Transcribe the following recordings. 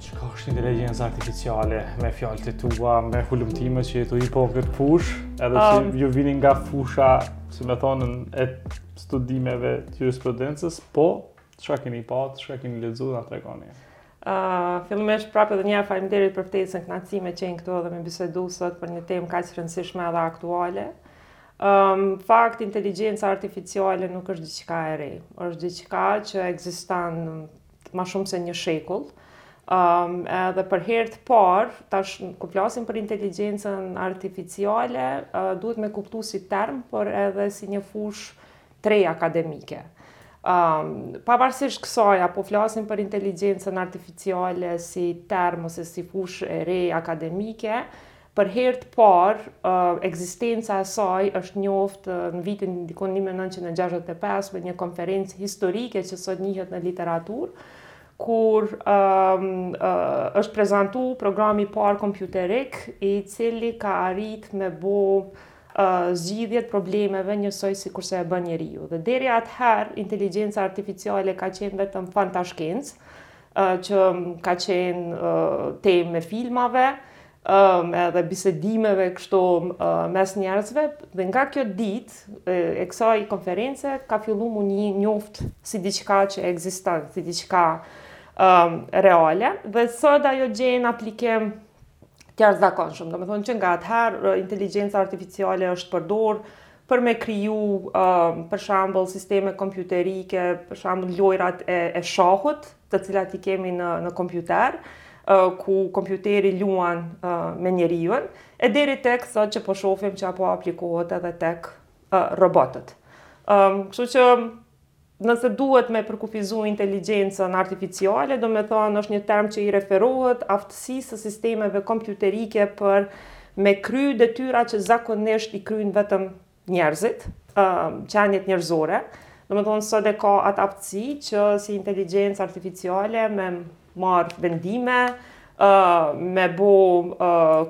Çka është inteligjenca artificiale me fjalët e tua, me hulumtimet që je tu i bo këtë fushë, edhe që um, ju vini nga fusha, si me thonë, e studimeve të jurisprudencës, po, çka keni pa, çka keni lexu dhe a tregoni? Uh, fillimisht prapë edhe një herë faleminderit për ftesën knaqësi me qenë këtu edhe me bisedu sot për një temë kaq të rëndësishme edhe aktuale. Um, fakt, inteligjenca artificiale nuk është diçka e re, është diçka që ekziston ma shumë se një shekull, um, edhe për herë të parë, tash kur flasim për inteligjencën artificiale, uh, duhet me kuptu si term, por edhe si një fushë të re akademike. Um, pavarësisht kësaj, a po flasim për inteligjencën artificiale si term ose si fushë e re akademike, Për herë të parë, ekzistenca e saj është njoftë në vitin diku një mijë e nëntëqind e gjashtëdhjetë e pesë me një konferencë historike që sot njihet në literaturë, kur është prezantu programi i parë kompjuterik, i cili ka arrit me bo zgjidhje të problemeve njësoj sikurse e bën njeriu. Dhe deri atëherë, inteligjenca artificiale ka qenë vetëm fantashkencë, që ka qenë temë e filmave, edhe bisedimeve kështu mes njerëzve dhe nga kjo ditë e kësaj konference ka fillu me u njoft si diçka që ekziston, si diçka um, reale dhe sot ajo gjen aplikim të jashtëzakonshëm. Domethonë që nga atëherë inteligjenca artificiale është përdor për me kriju um, për shembull sisteme kompjuterike, për shembull lojërat e, e shahut, të cilat i kemi në, në kompjuter, ku kompjuteri luan me njeriun, e deri tek sot që po shofim që po aplikohet edhe tek robotët. Kështu që nëse duhet me përkufizu inteligjencën artificiale, domethonë është një term që i referohet aftësisë së sistemeve kompjuterike për me kry detyra që zakonisht i kryjnë vetëm njerëzit, qeniet njerëzore, domethonë sot e ka atë aftësi që si inteligjencë artificiale me marrë vendime, me bo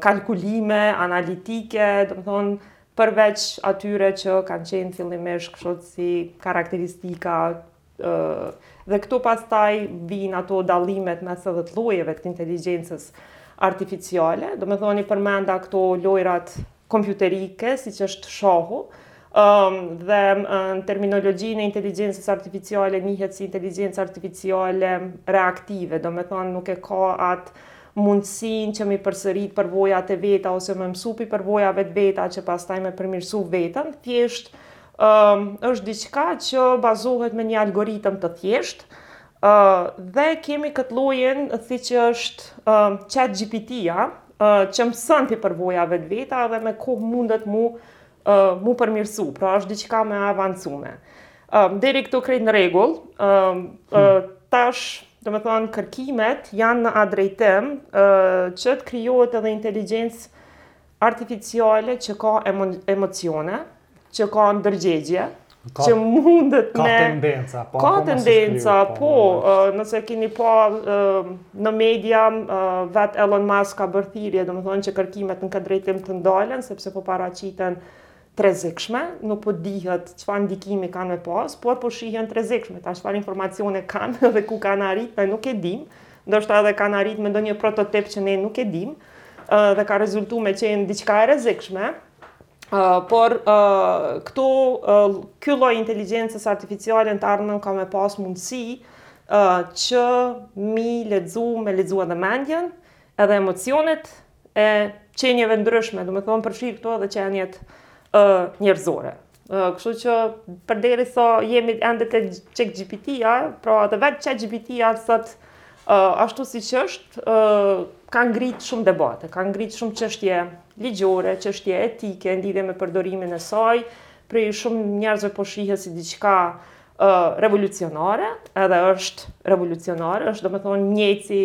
kalkulime analitike, domethonë përveç atyre që kanë qenë fillimisht kështu si karakteristika Dhe këtu pastaj vijnë ato dallimet mes edhe të llojeve të inteligjencës artificiale, domethonë përmenda këto lojërat kompjuterike, siç është shahu, dhe në terminologjinë e inteligjencës artificiale njihet si inteligjencë artificiale reaktive, domethonë nuk e ka atë mundësinë që m'i përsërit përvojat e veta ose me mësu pi përvojave të veta që pastaj me përmirësu veten, thjesht është diçka që bazohet me një algoritëm të thjeshtë dhe kemi këtë llojin siç është chat GPT-a që mëson te përvojat e veta dhe me kohë mundet mu, mu përmirësu, pra është diçka më e avancume. Deri këtu krejt në regull, hmm. tash domethonë kërkimet janë në atë drejtim që të krijohet edhe inteligjencë artificiale që ka emocione, që ka ndërgjegje, që mundet me... Ka tendenca, po, ka tendenca, po, po nëse kini pa në media, vetë Elon Musk ka bërë thirrje, domethonë që kërkimet në këtë drejtim të ndalen, sepse po paraqiten të rrezikshme, nuk po dihet çfarë ndikimi kanë me pas, por po shihen të rrezikshme, tash çfarë informacione kanë dhe ku kanë arrit, ne nuk e dim, ndoshta edhe kanë arrit me ndonjë prototip që ne nuk e dim, dhe ka rezultu me qenë diçka e rrezikshme, por këtu ky lloj i inteligjencës artificiale në të ardhmen ka me pas mundësi që mi lexu, me lexu edhe mendjen, edhe emocionet e qenieve të ndryshme, domethonë përfshirë këtu edhe qeniet njerëzore. Kështu që përderisa jemi ende te chat GPT-a, pra edhe vetë chat GPT-a sot ashtu siç është, ka ngritë shumë debate, ka ngritë shumë çështje ligjore, çështje etike në lidhje me përdorimin e saj, prej shumë njerëzve po shihet si diçka revolucionare, edhe është revolucionare, është domethënë njëjtë si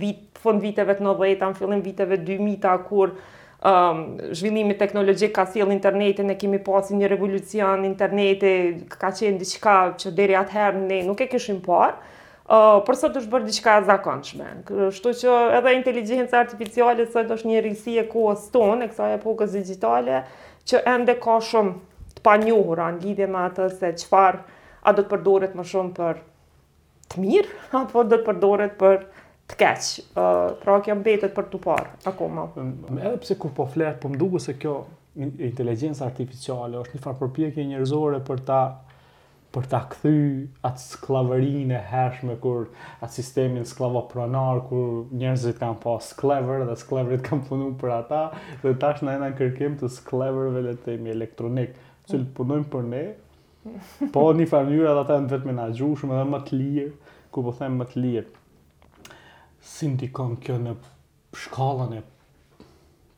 vit, fund viteve të 90-ta, në fillim të viteve 2000-ta, kur uh, zhvillimi teknologjik ka sjell internetin e kemi pa si një revolucion interneti ka qenë diçka që deri atëherë ne nuk e kishim parë uh, por sot është bërë diçka e zakonshme kështu që edhe inteligjenca artificiale sot është një risi e kohës tonë e kësaj epokës digjitale që ende ka shumë të panjohura në lidhje me atë se çfarë a do të përdoret më shumë për të mirë, apo do të përdoret për të keq. Pra kjo mbetet për t'u parë akoma. Edhe pse kur po flet, po më duket se kjo inteligjenca artificiale është një farë përpjekje njerëzore për ta për ta kthy atë skllavërinë e hershme kur atë sistemin skllavopronar kur njerëzit kanë pas skllevër dhe skllevërit kanë punu për ata dhe tash ne jena n'kërkim të skllevërve le të themi elektronik që punojnë për ne Po, në një farë mënyre edhe ata janë vetëmenaxhushëm edhe më të lirë, kur po them më të lirë. Si ndikon kjo në shkallën e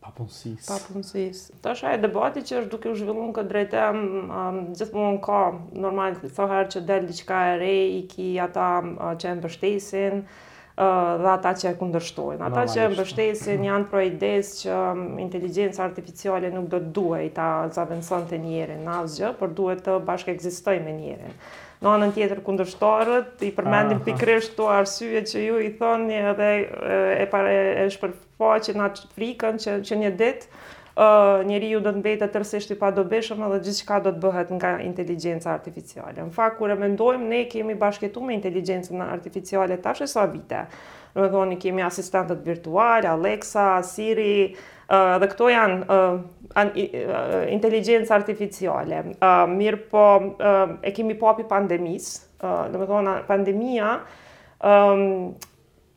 papunësisë? Papunësisë. Tash ai debati që është duke u zhvillu n'këtë drejtim, um, gjithmonë ka, normal, sa herë që del diçka e re, i ki ata uh, që e mbështesin, dhe ata që e kundërshtojnë. Ata që e mbështesin janë pro idesë që inteligjenca artificiale nuk do të duhej ta zavendësonte njerin në asgjë, por duhet të bashkekzistojë me njerin. Në anën tjetër kundërshtarët i përmendin pikërisht këto arsye që ju i thoni edhe e, e, e, e faqen atë frikën që që një ditë ë njeriu do të mbetet tërësisht i padobishëm edhe gjithçka do të bëhet nga inteligjenca artificiale. Në fakt kur e mendojmë ne kemi bashkëjetu me inteligjencën artificiale tash e sa vite. Domethënë kemi asistentët virtualë, Alexa, Siri, ë dhe këto janë ë inteligjenca artificiale. Ë mirëpo ë e kemi pa pi pandemisë, ë domethënë pandemia ë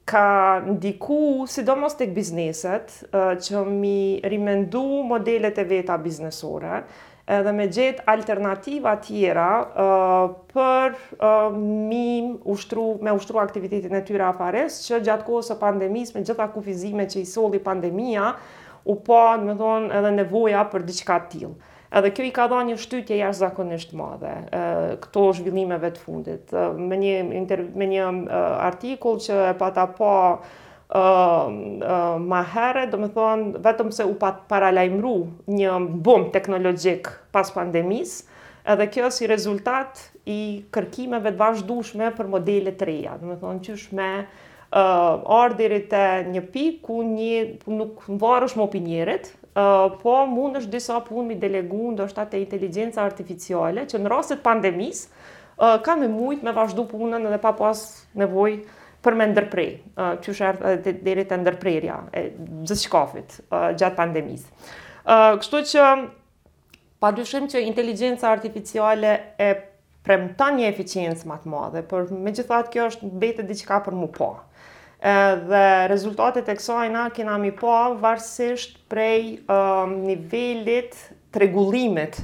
ka ndiku sidomos tek bizneset që mi rimendu modelet e veta biznesore edhe me gjet alternativa tjera për mi ushtru me ushtru aktivitetin e tyre afarist që gjatë kohës së pandemisë me gjithë kufizimet që i solli pandemia u pa domethënë edhe nevoja për diçka të tillë Edhe kjo i ka dhënë një shtytje jashtëzakonisht të madhe këto zhvillimeve të fundit. Me një me një artikull që e pata pa ma herët, domethënë, vetëm se u pat paralajmëru një bum teknologjik pas pandemisë, edhe kjo si rezultat i kërkimeve të vazhdueshme për modele të reja, domethënë qysh me ardh deri te një pikë ku një nuk varesh mo pi njerit, po mundesh disa punë mi delegu ndoshta te inteligjenca artificiale që në raste të pandemisë ka me mujt me vazhdu punën edhe pa pas nevojë për me ndërpre, qysh erdh deri te ndërprerja e gjithçkafit gjatë pandemisë. Kështu që Padyshim që inteligjenca artificiale e premton një efiçiencë ma të madhe, por megjithatë kjo është mbetet diçka për mu pa. Dhe rezultatet e kësaj na kena mi pa varësisht prej um, nivelit të rregullimit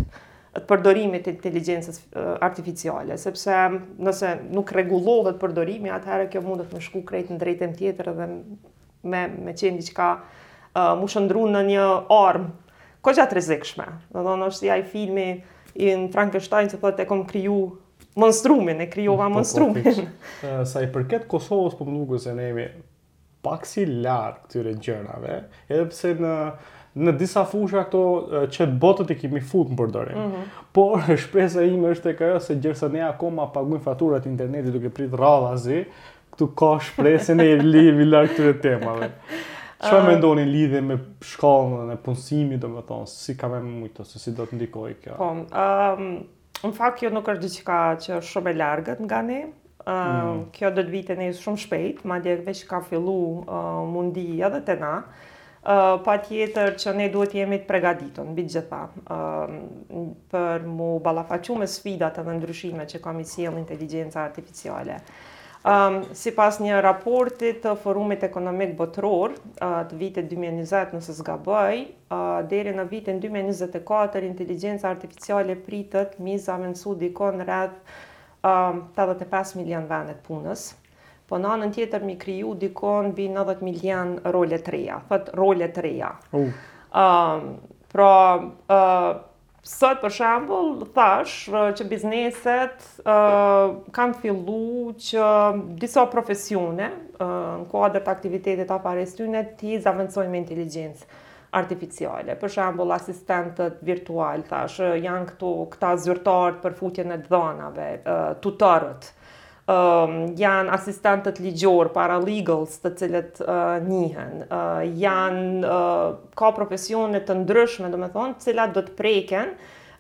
të përdorimit të inteligjencës artificiale, sepse nëse nuk rregullohet përdorimi, atëherë kjo mundet me shku krejt në drejtim tjetër dhe me me qenë diçka uh, mu shëndru në një armë goxha t'rrezikshme. Domethënë është si ai filmi i Frankenstein që thotë e kam kriju monstrumin, e krijova po, po, monstrumin. Sa i përket Kosovës, po më duket se ne jemi pak si larg këtyre gjërave, edhe pse në në disa fusha këto çetbotët i kemi fut në përdorim. Mm -hmm. Por shpresa ime është tek ajo se gjersa ne akoma paguajmë faturat e internetit duke prit radhazi, Këtu ka shpresë ne vlejmi larg këtyre temave. Çfarë uh, mendoni lidhur me shkallën e punësimit, domethënë, si kam e mujt, ose si do të ndikojë kjo? Po, ëm, um, në fakt kjo nuk është diçka që është shumë e largët nga ne. Ëm, um, mm. kjo do të vijë te ne shumë shpejt, madje veç ka fillu uh, mu ndi edhe te na. Patjetër që ne duhet të jemi të pregaditun, mbi të gjitha, për mu ballafaqu me sfidat edhe ndryshimet që ka mi sjellë inteligjenca artificiale. Sipas një raporti të Forumit Ekonomik Botëror, të vitit dy mijë e njëzet, nëse s'gaboj, deri në vitin dy mijë e njëzet e katër, inteligjenca artificiale pritet mi zavendësu dikun rreth tetëdhjetë e pesë milionë vende të punës. Po në anën tjetër mi kriju dikun mbi 90 milion role të reja, thot role të reja. Uh. Uh, pra, uh, Sot, për shembull, thash që bizneset uh, kanë fillu që disa profesione uh, në kuadër të aktivitetit afarist tyne t'i zavendsojnë me inteligjencë artificiale. Për shembull, asistentët virtualë, thash, janë këtu këta zyrtarët për futjen e dhanave, uh, tutorët, janë asistentët ligjorë, paralegals, të cilët njihen, janë ka profesione të ndryshme, domethonë, të cilat do të preken,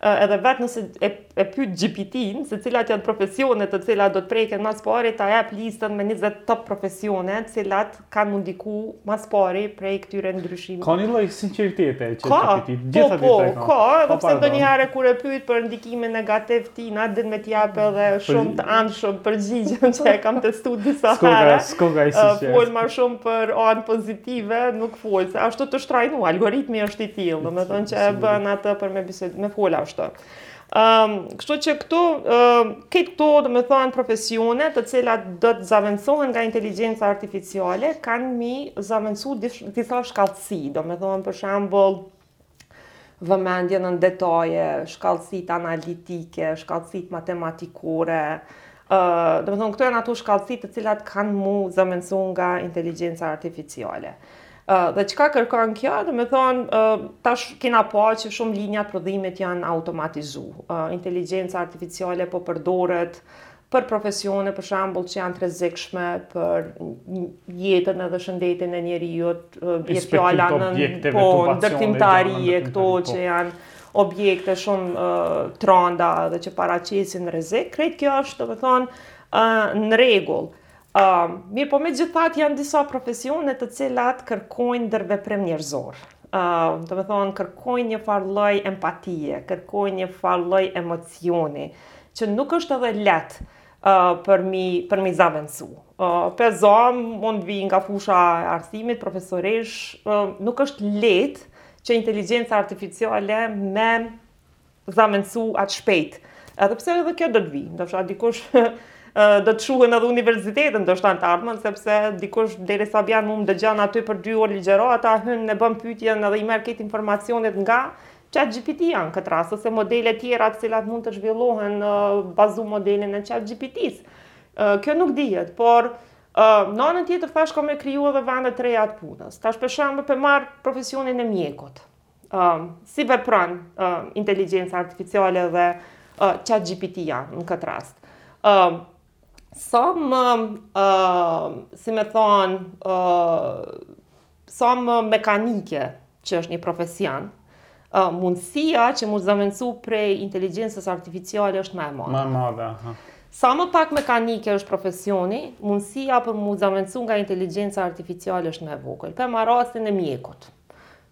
edhe vetë nëse e, e pyt GPT-n se cilat janë profesionet të cilat do të preken ma s'pari ta jep listën me 20 top profesione, të cilat kanë mu ndiku ma s'pari prej këtyre ndryshimeve. Ka një lloj sinqeriteti që ka, ChatGPT, gjithë po, po, ka. Ka, edhe pse ndonjëherë kur e pyt për ndikimin negativ tina din me t'jep edhe shumë të anshëm përgjigjen që e kam testu disa herë. Skoga i si që. Fol ma shumë për anë pozitive, nuk fol, se ashtu t'është trajnu, algoritmi është i tillë, domethonë që e bën atë për me bisedë, me fol ashtu. Um, kështu që këtu, um, këtë këtu, domethonë, profesionet të cilat do të zavendësohen nga inteligjenca artificiale, kanë mi zavendësu disa shkathtësi, domethonë, për shembull, vëmendje në detaje, shkathtësitë analitike, shkathtësitë matematikore, domethonë, këto janë ato shkathtësi të cilat kanë mu zavendësu nga inteligjenca artificiale. Dhe çka kërkon kjo, domethonë, tash kena pa që shumë linja të prodhimit janë automatizu. Inteligjenca artificiale po përdoret për profesione, për shembull, që janë të rrezikshme për jetën edhe shëndetin e njeriut, bje fjala në po, ndërtimtari e këto po. që janë objekte shumë t'randa dhe që paraqesin rrezik, krejt kjo është, domethonë, në rregull. Mirëpo megjithatë janë disa profesione të cilat kërkojnë ndërveprim njerëzor. Domethënë kërkojnë një farë lloj empatie, kërkojnë një farë lloj emocioni, që nuk është edhe lehtë për m'i për m'i zavendësu. Po e zam, unë vij nga fusha e arsimit, profesori, nuk është lehtë që inteligjenca artificiale me zavendësu aq shpejt. Edhe pse edhe kjo do të vijë, ndoshta dikur do të shuhen edhe universitetet, ndoshta në të ardhmen, sepse dikush derisa vjen mu më dëgjon aty për dy orë ligjëroj, ata hyn e bën pyetjen edhe i merr këto informacionet nga chat GPT-ja në këtë rast, ose modele tjera të cilat mund të zhvillohen bazu në modelin e chat GPT-s. Kjo nuk dihet, por në anën tjetër thash ka me kriju edhe vende të reja të punës. Tash për shembull po e marr profesionin e mjekut. si vepron inteligjenca artificiale dhe chat GPT-ja në këtë rast. Sa më, si me thënë, sa më mekanike që është një profesion, mundësia që m'u zëvendësu prej inteligjencës artificiale është më e madhe. Më e madhe, aha. Sa më pak mekanike është profesioni, mundësia për m'u zavendësu nga inteligjenca artificiale është më e vogël. Po e marr rastin e mjekut.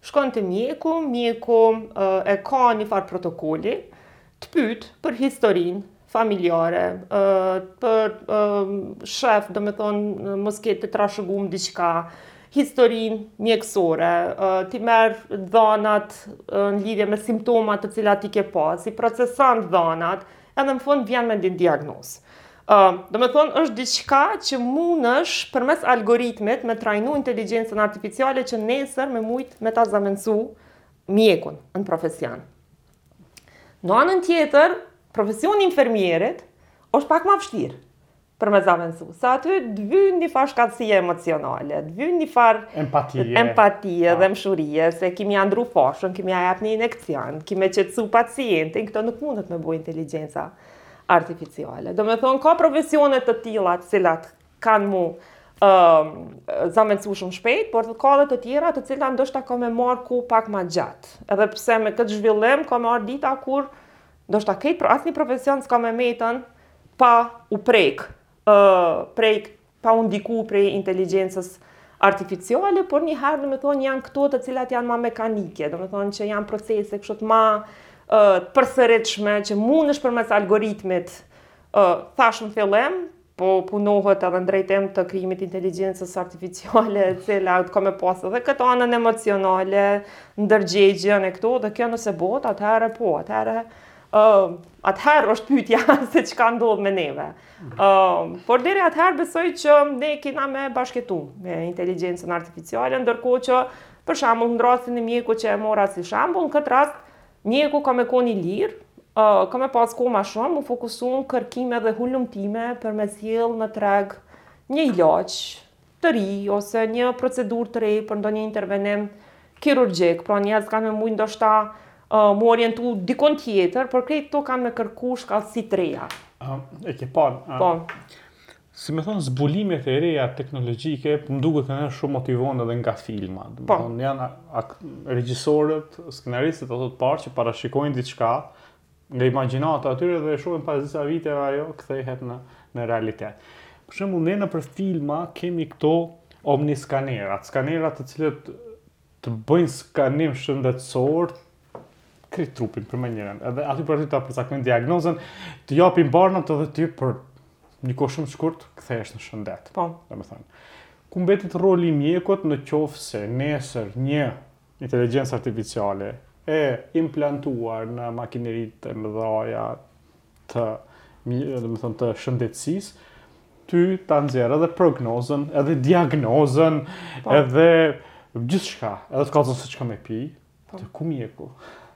Shkon te mjeku, mjeku e ka një farë protokoli, të pyet për historinë familjare, po e sheh, domethënë, mos ke të trashëgume diçka, historinë mjekësore, t'i merr dhanat në lidhje me simptomat të cilat ti i ke pas, i proceson dhanat, edhe në fund vjen me një diagnozë. Uh, domethënë është diçka që munesh përmes algoritmit me trajnu inteligjencën artificiale që nesër me mujt me ta zavendësu mjekun në profesion. Në anën tjetër, profesioni i infermierit është pak ma vështirë për me zavendësu. Se aty të vyen një farë shkathtësie emocionale, të vyen një farë empatie, empatie, dhembshurie, se ki me ia ndrru fashën, ki me ia jap një injeksion, ki me qetësu pacientin, këto nuk mundet me bo inteligjenca artificiale. Domethënë, ka profesione të tilla të cilat kanë m'u um, zavendësu shumë shpejt, por ka edhe të tjera të cilat ndoshta ka me marrë kohë pak ma gjatë. Edhe pse me këtë zhvillim ka me ardhë dita kur ndoshta krejt asnjë profesion s'ka me mbetë pa u prekë uh, prek pa u ndiku prej inteligjencës artificiale, por njëherë, domethënë, janë këto të cilat janë më mekanike, domethënë që janë procese kështu të më të përsëritshme që mundesh përmes algoritmit, ë thash në fillim, po punohet edhe në drejtim të krijimit të inteligjencës artificiale, e cila ka me pas edhe këtë anën emocionale, ndërgjegjen e këto, dhe kjo nëse bohet, atëherë po, atëherë ë atëherë është pytja se çka ndodh me neve. por deri atëherë besoj që ne kena me bashkëjetu me inteligencën artificiale, ndërkohë që për shambull në rastin e mjeku që e mora si shambull, në këtë rast mjeku ka me kon i lirë, uh, ka me pas kohë ma shumë, m'u fokusu në kërkime dhe hullumtime për me sjell në treg një ilaç, të ri ose një procedurë të re për ndonjë intervenim kirurgjik, pra njerëzit kanë me mujtë ndoshta m'u orientu dikund tjetër, por krejt këto kanë me kërku shkathtësi të reja. E ke parë? Po. Si me thonë, zbulimet e reja teknologjike, më duket ka shumë motiv edhe nga filmat. Po. Janë regjisorët, skenaristët, ata të parët që parashikojnë diçka, nga imagjinata e tyre dhe e shohim pas disa viteve ajo kthehet në në realitet. Për shembull ne nëpër filma kemi këto omniskanerat, skanerat të cilët të bëjnë skanim shëndetësor krejt trupin përnjëherë. Edhe aty për aty ta përcaktojnë diagnozën, të japin barnat edhe ti për një kohë shumë të shkurtë kthehesh në shëndet. Po, domethënë. Ku mbetet roli i mjekut në qoftë se nesër një Inteligjencë artificiale e implantuar në makineritë e mëdhaja të, domethënë, të shëndetësisë, ty ta nxjerr edhe prognozën, edhe diagnozën, pa. Po. edhe gjithçka, edhe të kallëzon se çka me pi, po. të ku mjeku.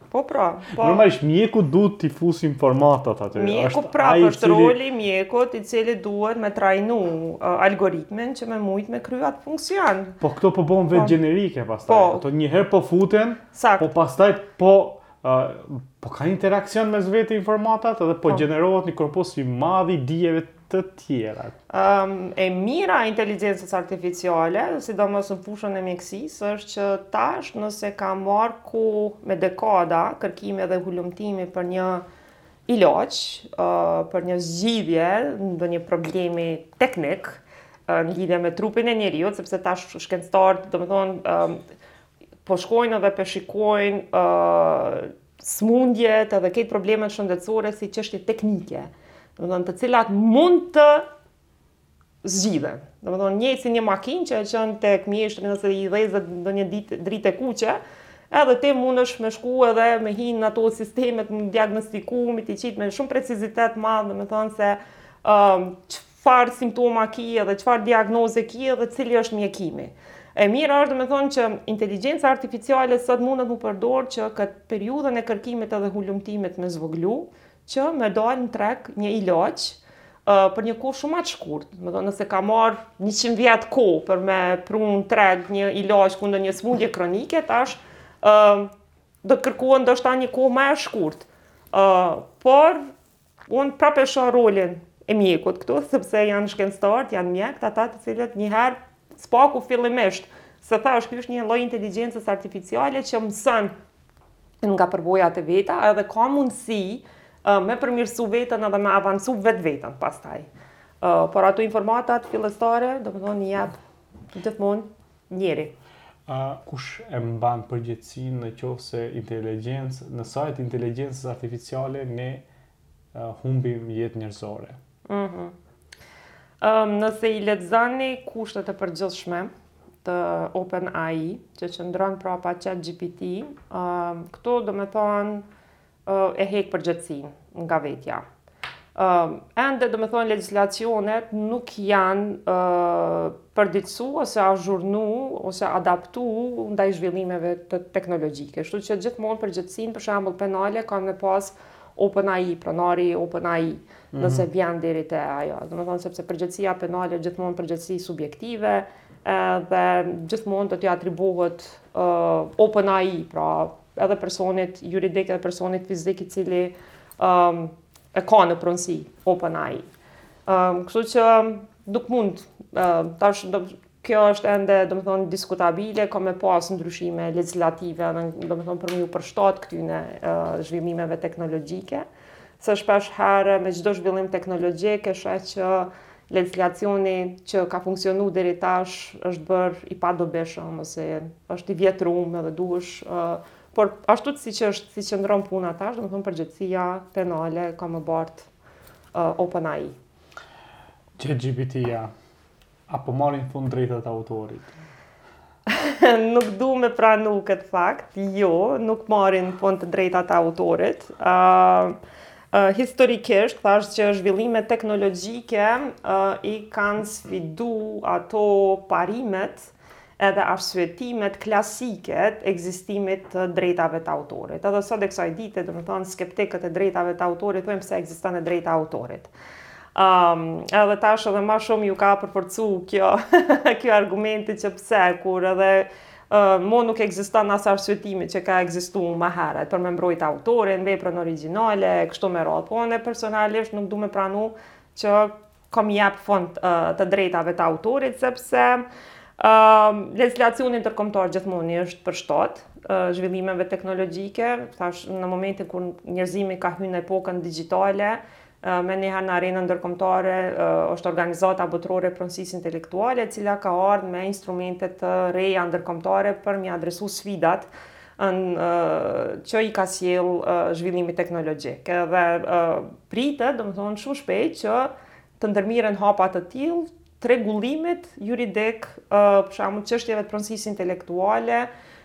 Po pra, po. Normalisht mjeku duhet t'i fusë informatat aty. Mjeku pra për të roli mjekut i cili duhet me trajnu algoritmin që me mujt me kry atë funksion. Po këto po bëhen vetë po. gjenerike pastaj. Po. Ato një herë po futen, po pastaj po po ka interaksion mes veti informatat dhe po, po. gjenerohet një korpus i madh i dijeve të të tjerat. Um, e mira e inteligjencës artificiale, sidomos në fushën e mjekësisë, është që tash nëse ka marrë kohë me dekada kërkimi edhe hulumtimi për një ilaç, uh, për një zgjidhje të ndonjë problemi teknik uh, në lidhje me trupin e njeriut, sepse tash shkencëtarët, domethënë, um, po shkojnë edhe po i shikojnë uh, sëmundjet edhe këto problemet shëndetësore si çështje teknike, domethënë të cilat mund të zgjidhen. Domethënë njëjtë si një makinë që e çon tek mjeshtri nëse i dhezet ndonjë dritë e kuqe, edhe ti mundesh me shku edhe me hi në ato sistemet, me diagnostiku, me t'i qit me shumë precizitet të madh, domethënë se um, çfarë simptoma ki dhe çfarë diagnoze ki dhe cili është mjekimi. E mira është domethënë që inteligjenca artificiale sot mundet m'u përdor që këtë periudën e kërkimit edhe hulumtimit me e zvoglu, që me dalë në treg një ilaç për një kohë shumë ma të shkurtë. Domethënë, nëse ka marrë 100 vjet kohë për me pru në treg një ilaç kundër një smundje kronike, tash do të kërkohet ndoshta një kohë ma e shkurtë. Por, Unë prap e shoh rolin e mjekut këtu, sepse janë shkencëtarët, janë mjekët, ata të cilët njëherë s'paku fillimisht, se thashë ky është një lloj i inteligjencës artificiale që mëson nga përvojat e veta edhe ka mundësi me përmirësu veten edhe me avancu vetë veten pastaj. Por ato informatat fillestare, domethënë, i jep gjithmonë Njeri. Kush e mban përgjegjësinë në qoftë se inteligjencë, në sajë të inteligjencës artificiale ne humbim jetë njerëzore? Mhm. Ëm nëse i lexoni kushtet e përgjithshme të OpenAI, që qëndron prapa ChatGPT, ëm këtu domethënë e hek përgjegjësinë nga vetja. Ë ende domethënë legjislacionet nuk janë ë përditësu ose azhurnu ose adaptu ndaj zhvillimeve teknologjike. Kështu që gjithmonë përgjegjësinë për shembull penale kanë me pas OpenAI, pronari i OpenAI, mhm. nëse mm -hmm. vjen deri te ajo. Domethënë sepse përgjegjësia penale është gjithmonë përgjegjësi subjektive, edhe gjithmonë do t'i atribuohet uh, OpenAI, pra edhe personit juridik edhe personit fizik i cili e ka në pronësi OpenAI. Kështu që nuk mund tash do kjo është ende domethënë diskutabile, ka me pas ndryshime legjislative edhe domethënë për me ju përshtat këtyne zhvillimeve teknologjike, se shpesh herë me çdo zhvillim teknologjik e sheh që Legjislacioni që ka funksionu deri tash është bërë i padobishëm ose është i vjetrum edhe duhesh por ashtu siç është si qëndron puna tash, domethënë përgjegjësia penale ka me bart uh, OpenAI. ChatGPT-ja apo marrin fund të drejtat e autorit? Nuk du me pranu këtë fakt, jo, nuk marrin fund të drejtat e autorit. Historikisht, thashë që zhvillimet teknologjike i kanë sfidu ato parimet edhe arsyetimet klasike të ekzistimit të drejtave të autorit. Edhe sot e kësaj dite, domethënë, skeptikët e drejtave të autorit thojnë pse ekziston e drejta e autorit. Um, edhe tash edhe ma shumë ju ka përforcu kjo, kjo argumenti që pse, kur edhe uh, mo nuk egziston as arsyetimi që ka egzistu ma herët, për me mbrojt autorin, veprën origjinale, kështu me radhë, po unë personalisht nuk du me pranu që ka me i jep fund uh, të drejtave të autorit, sepse uh, legjislacioni ndërkombtar gjithmonë i është përshtat zhvillimeve teknologjike, thash në momentin kur njerëzimi ka hyrë në epokën digjitale, Menjëherë në arenën ndërkombëtare është Organizata Botërore e Pronësisë Intelektuale, e cila ka ardhë me instrumente të reja ndërkombëtare për me i adresu sfidat që i ka sjellë zhvillimi teknologjik. Dhe pritet, domethënë, shumë shpejt që të ndërmirren hapa të tillë Rregullimit juridik, për shembull, çështjeve të pronësisë intelektuale,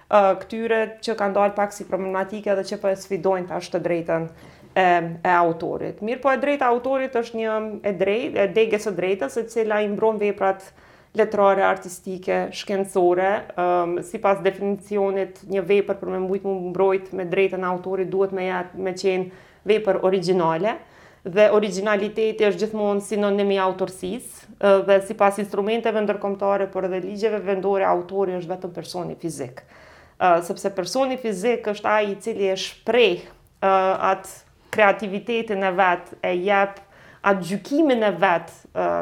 këtyre që kanë dalë pak si problematike dhe që po e sfidojnë tash të drejtën e e autorit. Mirëpo e drejta e autorit është një e drejtë, degë e së drejtës, e cila i mbron veprat letrare, artistike, shkencore, sipas definicionit një vepër për me mujt mu mbrojtë me të drejtën e autorit duhet me jetë, me qenë Vepër origjinale, dhe origjinaliteti është gjithmonë sinonim i autorësisë, dhe sipas instrumenteve ndërkombëtare, por edhe ligjeve vendore, autori është vetëm personi fizik. Sepse personi fizik është ai i cili e shpreh atë kreativitetin e vet, e jep atë gjykimin e vet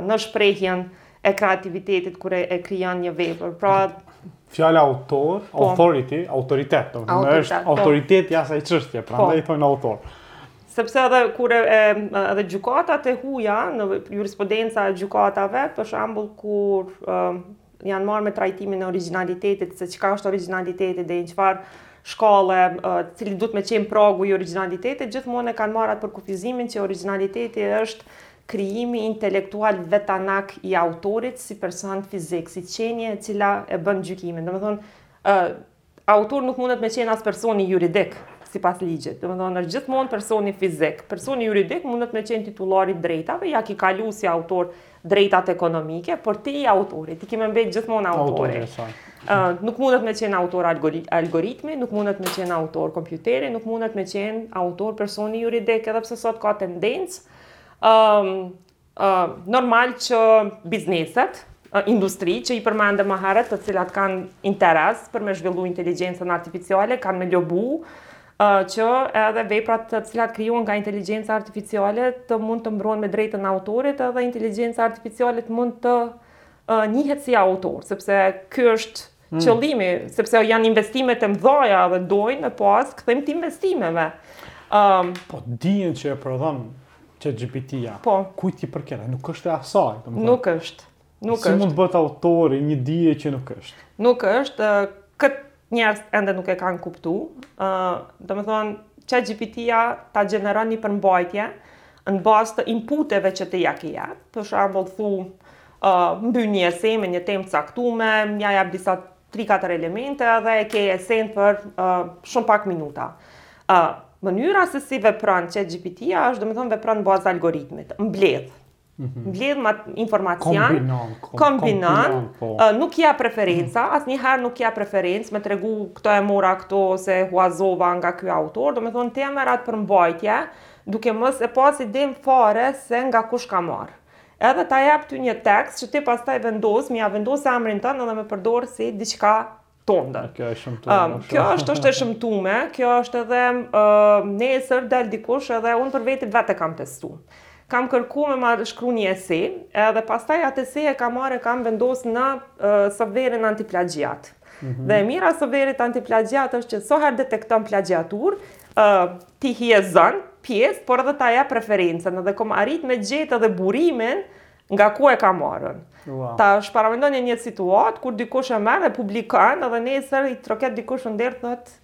në shprehjen e kreativitetit kur e krijon një vepër. Pra fjala autor, po. authority, autoritet, do të thotë është po. autoritet i asaj çështje, po. prandaj i thonë autor. Sepse edhe kur e edhe gjykatat e huaja, jurisprudenca e gjykatave, për shembull kur janë marrë me trajtimin e origjinalitetit, se çka është origjinaliteti dhe në çfarë shkalle, cili duhet me qenë pragu i origjinalitetit, gjithmonë e kanë marrë atë përkufizimin që origjinaliteti është krijimi intelektual vetanak i autorit si person fizik, si qenie e cila e bën gjykimin. Domethënë, autor nuk mundet me qenë as personi juridik, sipas ligjit. Domethënë, është gjithmonë personi fizik. Personi juridik mundet me qenë titullar i të drejtave, ia ki kalu si autor të drejtat ekonomike, por ti je autori, ti ki me mbet gjithmonë autori. Autori, nuk mundet me qenë autor algoritmi, nuk mundet me qenë autor kompjuteri, nuk mundet me qenë autor personi juridik, edhe pse sot ka tendencë Normal që bizneset, industritë që i përmende më herët, të cilat kanë interes për me zhvillu inteligjencën artificiale, kanë me lobu që edhe veprat të cilat krijohen nga inteligjenca artificiale të mund të mbrohen me të drejtën e autorit edhe inteligjenca artificiale të mund të njihet si autor, sepse ky është Hmm. qëllimi, sepse janë investime të mdhaja dhe dojnë me pas kthim të investimeve. Um, po, dijen që e prodhon ChatGPT-ja, po, kujt i përket? Nuk është e asaj. Domethënë nuk është. Nuk është. Si mund të bëhet autor i një dije që nuk është? Nuk është, këtë njerëzit ende nuk e kanë kuptu. Uh, domethënë, ChatGPT-ja ta gjeneron një përmbajtje në bazë të inputeve që ti ia ki jep. Për shembull, thu, Mbi një ese me një temë të caktuar, ia jap disa 3-4 elemente dhe e ke esenë për shumë pak minuta. Mënyra se si vepron ChatGPT-ja është domethënë vepron në bazë algoritmit, mbledh Mhm. mbledh ma informacion, kombinon, po. nuk jap referenca, mhm. asnjëherë nuk jap referencë, me tregu këtë e mora këtu, ose huazova nga ky autor, domethënë të merr atë përmbajtje, duke mos e pas idenë fare se nga kush e ka marrë. Edhe ta jap ty një tekst që ti pastaj vendos, me ia vendos emrin tënd edhe me e përdor si diçka tënden. Kjo është e shëmtume. Uh, kjo është është e shëmtume, kjo është edhe uh, nesër del dikush edhe unë për veti vetë e kam testu. Kam kërku me ma shkru një ese, edhe pastaj atë ese e kam marrë e kam vendos në uh, softverin antiplagiat. Dhe e mira e softverit antiplagiat është që do herë detekton plagiaturë, t'i hijezon pjesët, por edhe ta jap referencën, edhe kom arrit me gjetë edhe burimin nga ku e ka marrën. Tash paramendoni një një situatë, kur dikush e merr dhe publikon, edhe nesër i troket dikush në derë, thotë,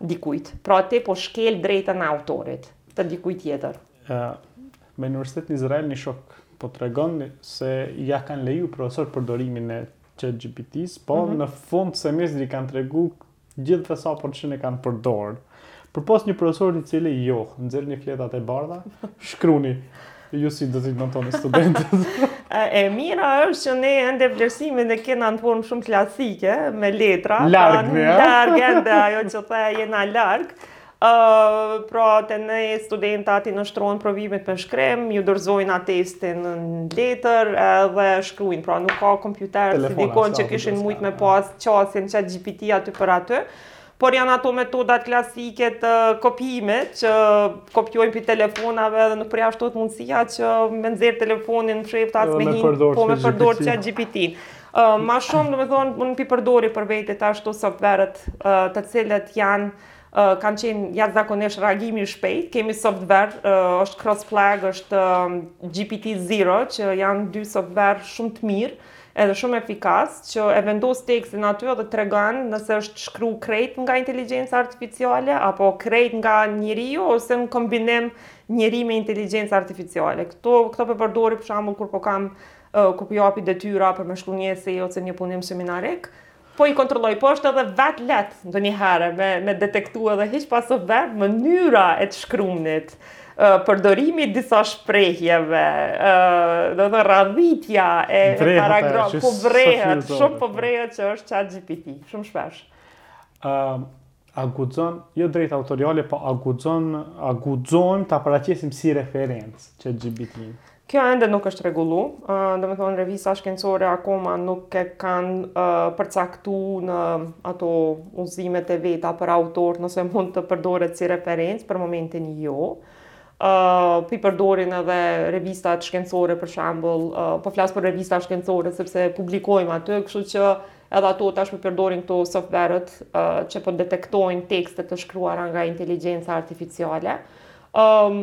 dikujt. Pra ti po shkel të drejtën e autorit të dikujt tjetër. Ë me universitet në Izrael një shok po tregon se ia kanë leju profesorët përdorimin e ChatGPT-s, po mm -hmm. në fund të semestrit kanë tregu gjithë sa për qind e kanë përdorë. Përpos një profesor i cili jo, nxerrni fletat e bardha, shkruni E ju si do t'i notoni studentët? e mira është që ne ende vlerësimin e kena në formë shumë klasike, me letra. Larg, pra, ja? Larg, ende ajo që the jena larg. Uh, pra te ne studentat i nënshtrohen provimit me shkrim, ju dorëzojna testin në letër dhe shkrujnë, pra nuk ka kompjuter si dikun që kishin mujt me pas qasjen ChatGPT aty për aty. por janë ato metodat klasike të kopjimit që kopjojnë pi telefonave dhe nuk përjashtohet mundësia që me nxerrë telefonin fshehtas me hi, po me përdorë ChatGPT. Ma shumë, domethonë, unë p'i përdori për vete tash dy softverët të cilat janë kanë qenë ka qenë jashtë zakonisht reagimi i shpejtë, kemi softver, është Crossplag, është GPT-0, që janë dy softverë shumë të mirë, edhe shumë efikas, që e vendos tekstin aty edhe të tregon nëse është shkru krejt nga inteligjenca artificiale, apo krejt nga njeriu, ose në kombinim njeri me inteligjenca artificiale. Këto, këto po i përdori për shembull kur po kam, kur po japi detyra për me shkru një ese ose një punim seminarik, Po i kontrolloj, po është edhe vetë lehtë ndonjëherë me me detektu edhe hiç pa to vetë mënyra e të shkrunit, ë përdorimi i disa shprehjeve, ë do të thonë radhitja e paragrafëve, po vrehet, shumë po vrehet që është ChatGPT, shumë shpesh. Ë A guxon, jo drejtë autoriale, po a guxon, a guxojmë ta paraqesim si referencë ChatGPT-në? Kjo ende nuk është regullu, domethënë revistat shkencore akoma nuk e kanë përcaktu në ato udhëzimet e veta për autorët nëse mund të përdoret si referencë për momentin jo. Uh, po i përdorin edhe revistat shkencore për shembull, uh, po flas për revista shkencore sepse publikojmë aty, kështu që Edhe ato tashmë përdorin këto software-ët që po detektojnë tekste të shkruara nga inteligjenca artificiale. Ëm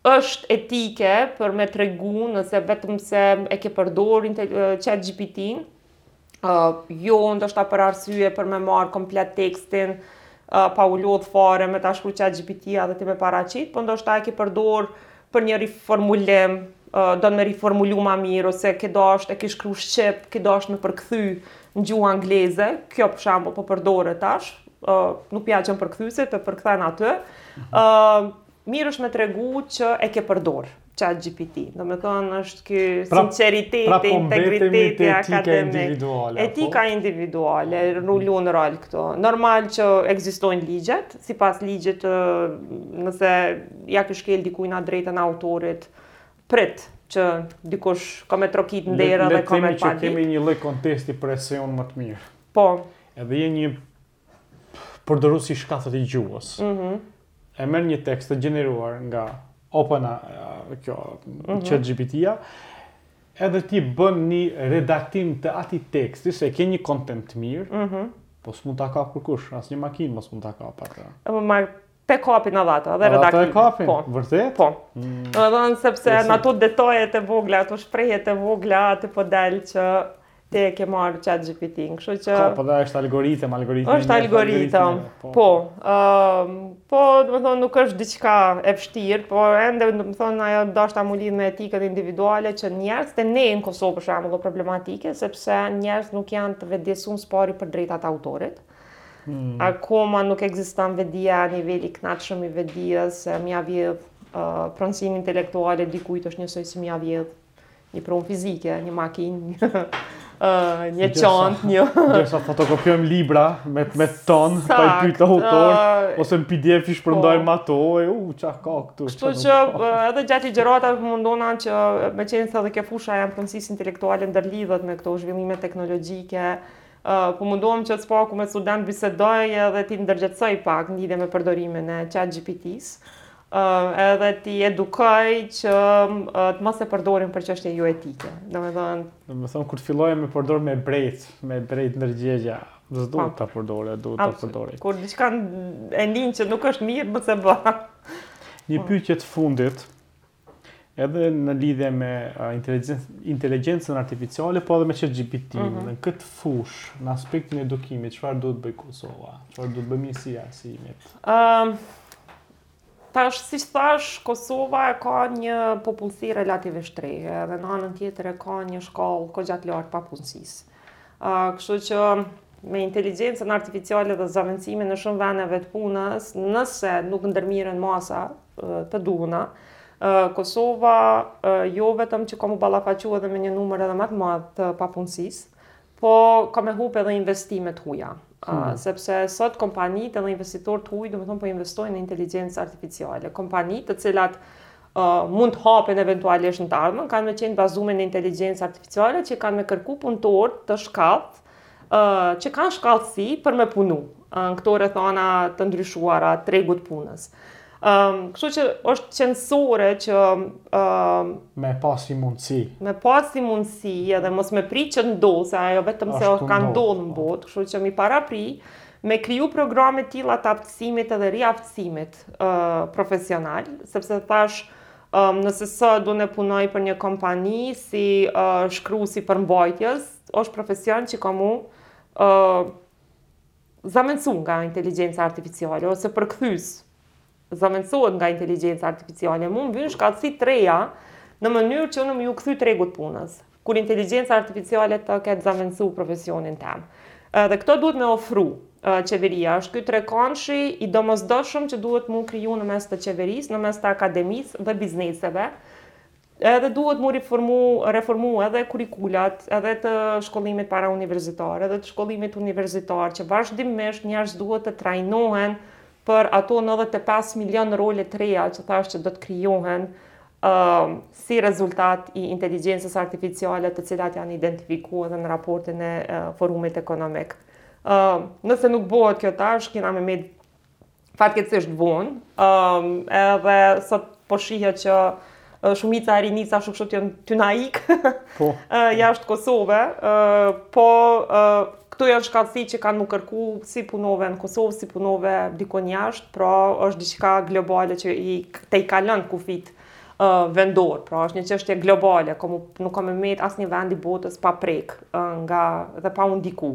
është etike për me tregu nëse vetëm se e ke përdor chat GPT-në, uh, jo ndoshta për arsye për me marrë komplet tekstin, uh, pa u lodhë fare me ta shkru chat GPT-a dhe ti me paraqit, po ndoshta e ke përdor për një riformulim, do me riformulu ma mirë, ose ke dasht e ke shkru shqip, ke dasht me përkthy në gjuhë angleze, kjo për shambull po përdoret tash, nuk po ja çojnë përkthyesit, po e përkthejnë aty, mhm. mirë është me tregu që e ke përdor, chat GPT, domethënë është ky pra, sinceriteti, pra po integriteti akademik, etika po. individuale, luajnë rol këto, normal që ekzistojnë ligjet, sipas ligjit nëse Ja ki shkel dikujna drejtën e autorit. Prit që dikush ka me trokit në derë dhe ka me padit. Le të themi që kemi një lloj kontesti për eseun më të mirë. Po. Edhe je një përdorues i shkathët i gjuhës. Mhm. e merr një tekst të gjeneruar nga Open kjo mhm. ChatGPT-ja. Mm -hmm edhe ti i bën një redaktim të atij teksti, se e ke një kontent të mirë, mm -hmm. po s'mund ta kap kërkush, asnjë makinë mos mund ta kap atë. E me marrë E kapin edhe ata, edhe redaktim. Ata e kapin, po. vërtet? Po. Mm. Në dhe dhënë, sepse në ato detajet e vogla, ato shprehjet e vogla, aty po del që ti e ke marrë chat GPT, -në kështu që... Ka, po dhe është algoritëm, algoritëm... është algoritëm, po. Po, ehm, po dhe më thonë, nuk është diçka e vështirë, po ende, domethënë, ajo ka lidhshmërinë me etikën individuale që njerëzit te ne në Kosovë për shembull problematike, sepse njerëzit nuk janë të vetëdijesun së pari për drejtat e autorit. Akoma nuk ekziston vetëdija, niveli i kënaqshëm i vetëdijes, se me ja vjedh pronësinë intelektuale dikujt është njësoj si me ja vjedh një pronë fizike, një makinë, një, uh, një çantë, një... Gjersa fotokopjojmë libra me, me tonë, pa i pyt autorët, uh, ose në PDF i shpërndajmë po. ato, e u, uh, çka ka këtu, Kështu që uh, edhe gjatë ligjëratave po mundohna që meqenëse edhe kjo fusha jonë e pronësisë intelektuale ndërlidhet me këto zhvillime teknologjike, Po mundohem që së paku me studentë bisedoj edhe t'i ndërgjegjësoj pak në lidhje me përdorimin e ChatGPT-së, edhe t'i edukoj që të mos e përdorin për çështje jo etike. Domethënë, domethënë kur të fillojë me përdor me brejt, me brejt ndërgjegja, do të duhet ta përdorë, do ta përdorë. Kur diçka e ndin që nuk është mirë, mos e bë. Një pyetje të fundit, Edhe në lidhje me inteligjencën artificiale, po edhe me ChatGPT-në, mm -hmm. në këtë fushë, në aspektin e edukimit, çfarë duhet të bëjë Kosova? Çfarë duhet të bëjë Ministria e Arsimit? Um, tash siç thashë, Kosova e ka një popullsi relativisht të re, dhe në anën tjetër e ka një shkallë kogja të lartë papunësisë. Kështu që me inteligjencën artificiale dhe zavendësimin e shumë vendeve të punës, nëse nuk ndërmerren masa të duhura, Kosova jo vetëm që ka m'u ballafaqu edhe me një numër edhe më të madh të papunësisë, po ka me hup edhe investime të huja. Sepse sot kompanitë edhe investitorët e huaj, domethënë po investojnë në inteligjencë artificiale. Kompanitë të cilat mund të hapen eventualisht në të ardhmen, kanë me qenë të bazume në inteligencë artificiale që kanë me kërku punëtorë të shkathët, që kanë shkathtësi për me punu në këto rrethana të ndryshuara të tregut të punës. Kështu që është qenësore që... Me pas ni mundësi. Me pas ni mundësi edhe mos me prit që të ndodhë, se ajo vetëm se ka ndodh në botë, kështu që me i parapri, Me kriju programe të tilla të aftësimit edhe riaftësimit profesional, sepse thashë nëse sot unë punoj për një kompani si shkrus i përmbajtjes, është profesion që ka m'u zavendësu nga inteligenca artificiale, ose përkthyes zëvendësohet nga inteligjenca artificiale, mu m'vyn shkathtësi të reja në mënyrë që unë me iu kthy tregut të punës, kur inteligjenca artificiale të ketë zëvendësu profesionin tem. Dhe këto duhet me ofru qeveria, është ky trekandshi i domosdoshëm që duhet m'u kriju në mes të qeverisë, në mes të akademisë dhe bizneseve, Edhe duhet m'u riformu, reformu edhe kurrikulat, edhe të shkollimit parauniversitar, edhe të shkollimit universitar, që vazhdimisht njerëzit duhet të trajnohen për ato 95 milion role të reja që thashë që do të krijohen uh, si rezultat i inteligjencës artificiale të cilat janë identifiku edhe në raportin e uh, forumit ekonomik. Uh, nëse nuk bohet kjo tash, kena me met fatkeqësisht vonë, um, edhe sot po shihet që shumica e rinisë ashtu kështu janë tu ik. Po. jashtë Kosove, po këto janë shkathtësi që kanë me u kërku si punove në Kosovë, si punove diku jashtë, pra është diçka globale që i tejkalon kufijt uh, vendor, pra është një çështje globale, domethënë, nuk ka me met asnjë vend i botës pa u prek uh, nga, dhe pa u ndiku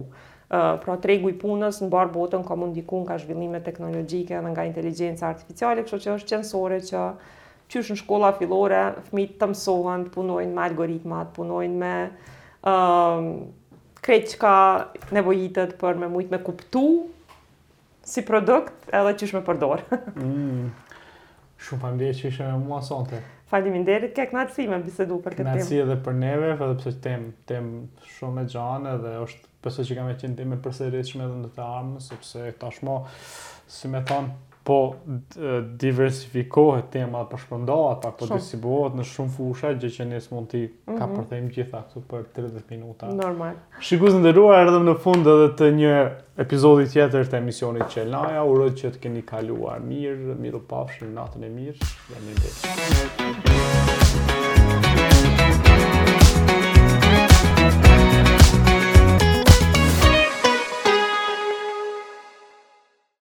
Pra tregu i punës n'mbarë botën ka mu ndiku nga zhvillimet teknologjike edhe nga inteligjenca artificiale, kështu që është qenësore që qysh n'shkolla fillore fëmijtë të mësohen të punojnë me algoritma, të punojnë me krejt çka nevojitet për me mujt me kuptu Si produkt edhe qysh me përdor. mm. Shumë faleminderit që ishe me mua sonte. Faleminderit, ke kënaqësi me bisedu për këtë temë. Kënaqësi edhe për neve, edhe përse që tem, temë shumë e gjanë edhe është përse që ka me qenë temë e përsëritshme edhe në të ardhmen, sepse tashmë si me thonë po diversifikohet tema apo shpërndahet apo po distribuohet në shumë fusha gjë që ne s'mund ti mm -hmm. ka mhm. përthekojmë t'gjitha këtu për 30 minuta. Normal. Shikues të nderuar, erdhëm në fund edhe të një Episodi tjetër të emisionit Çelnaja, uroj që të keni kaluar mirë, mirupafshim, natën e mirë, dhe një dhe.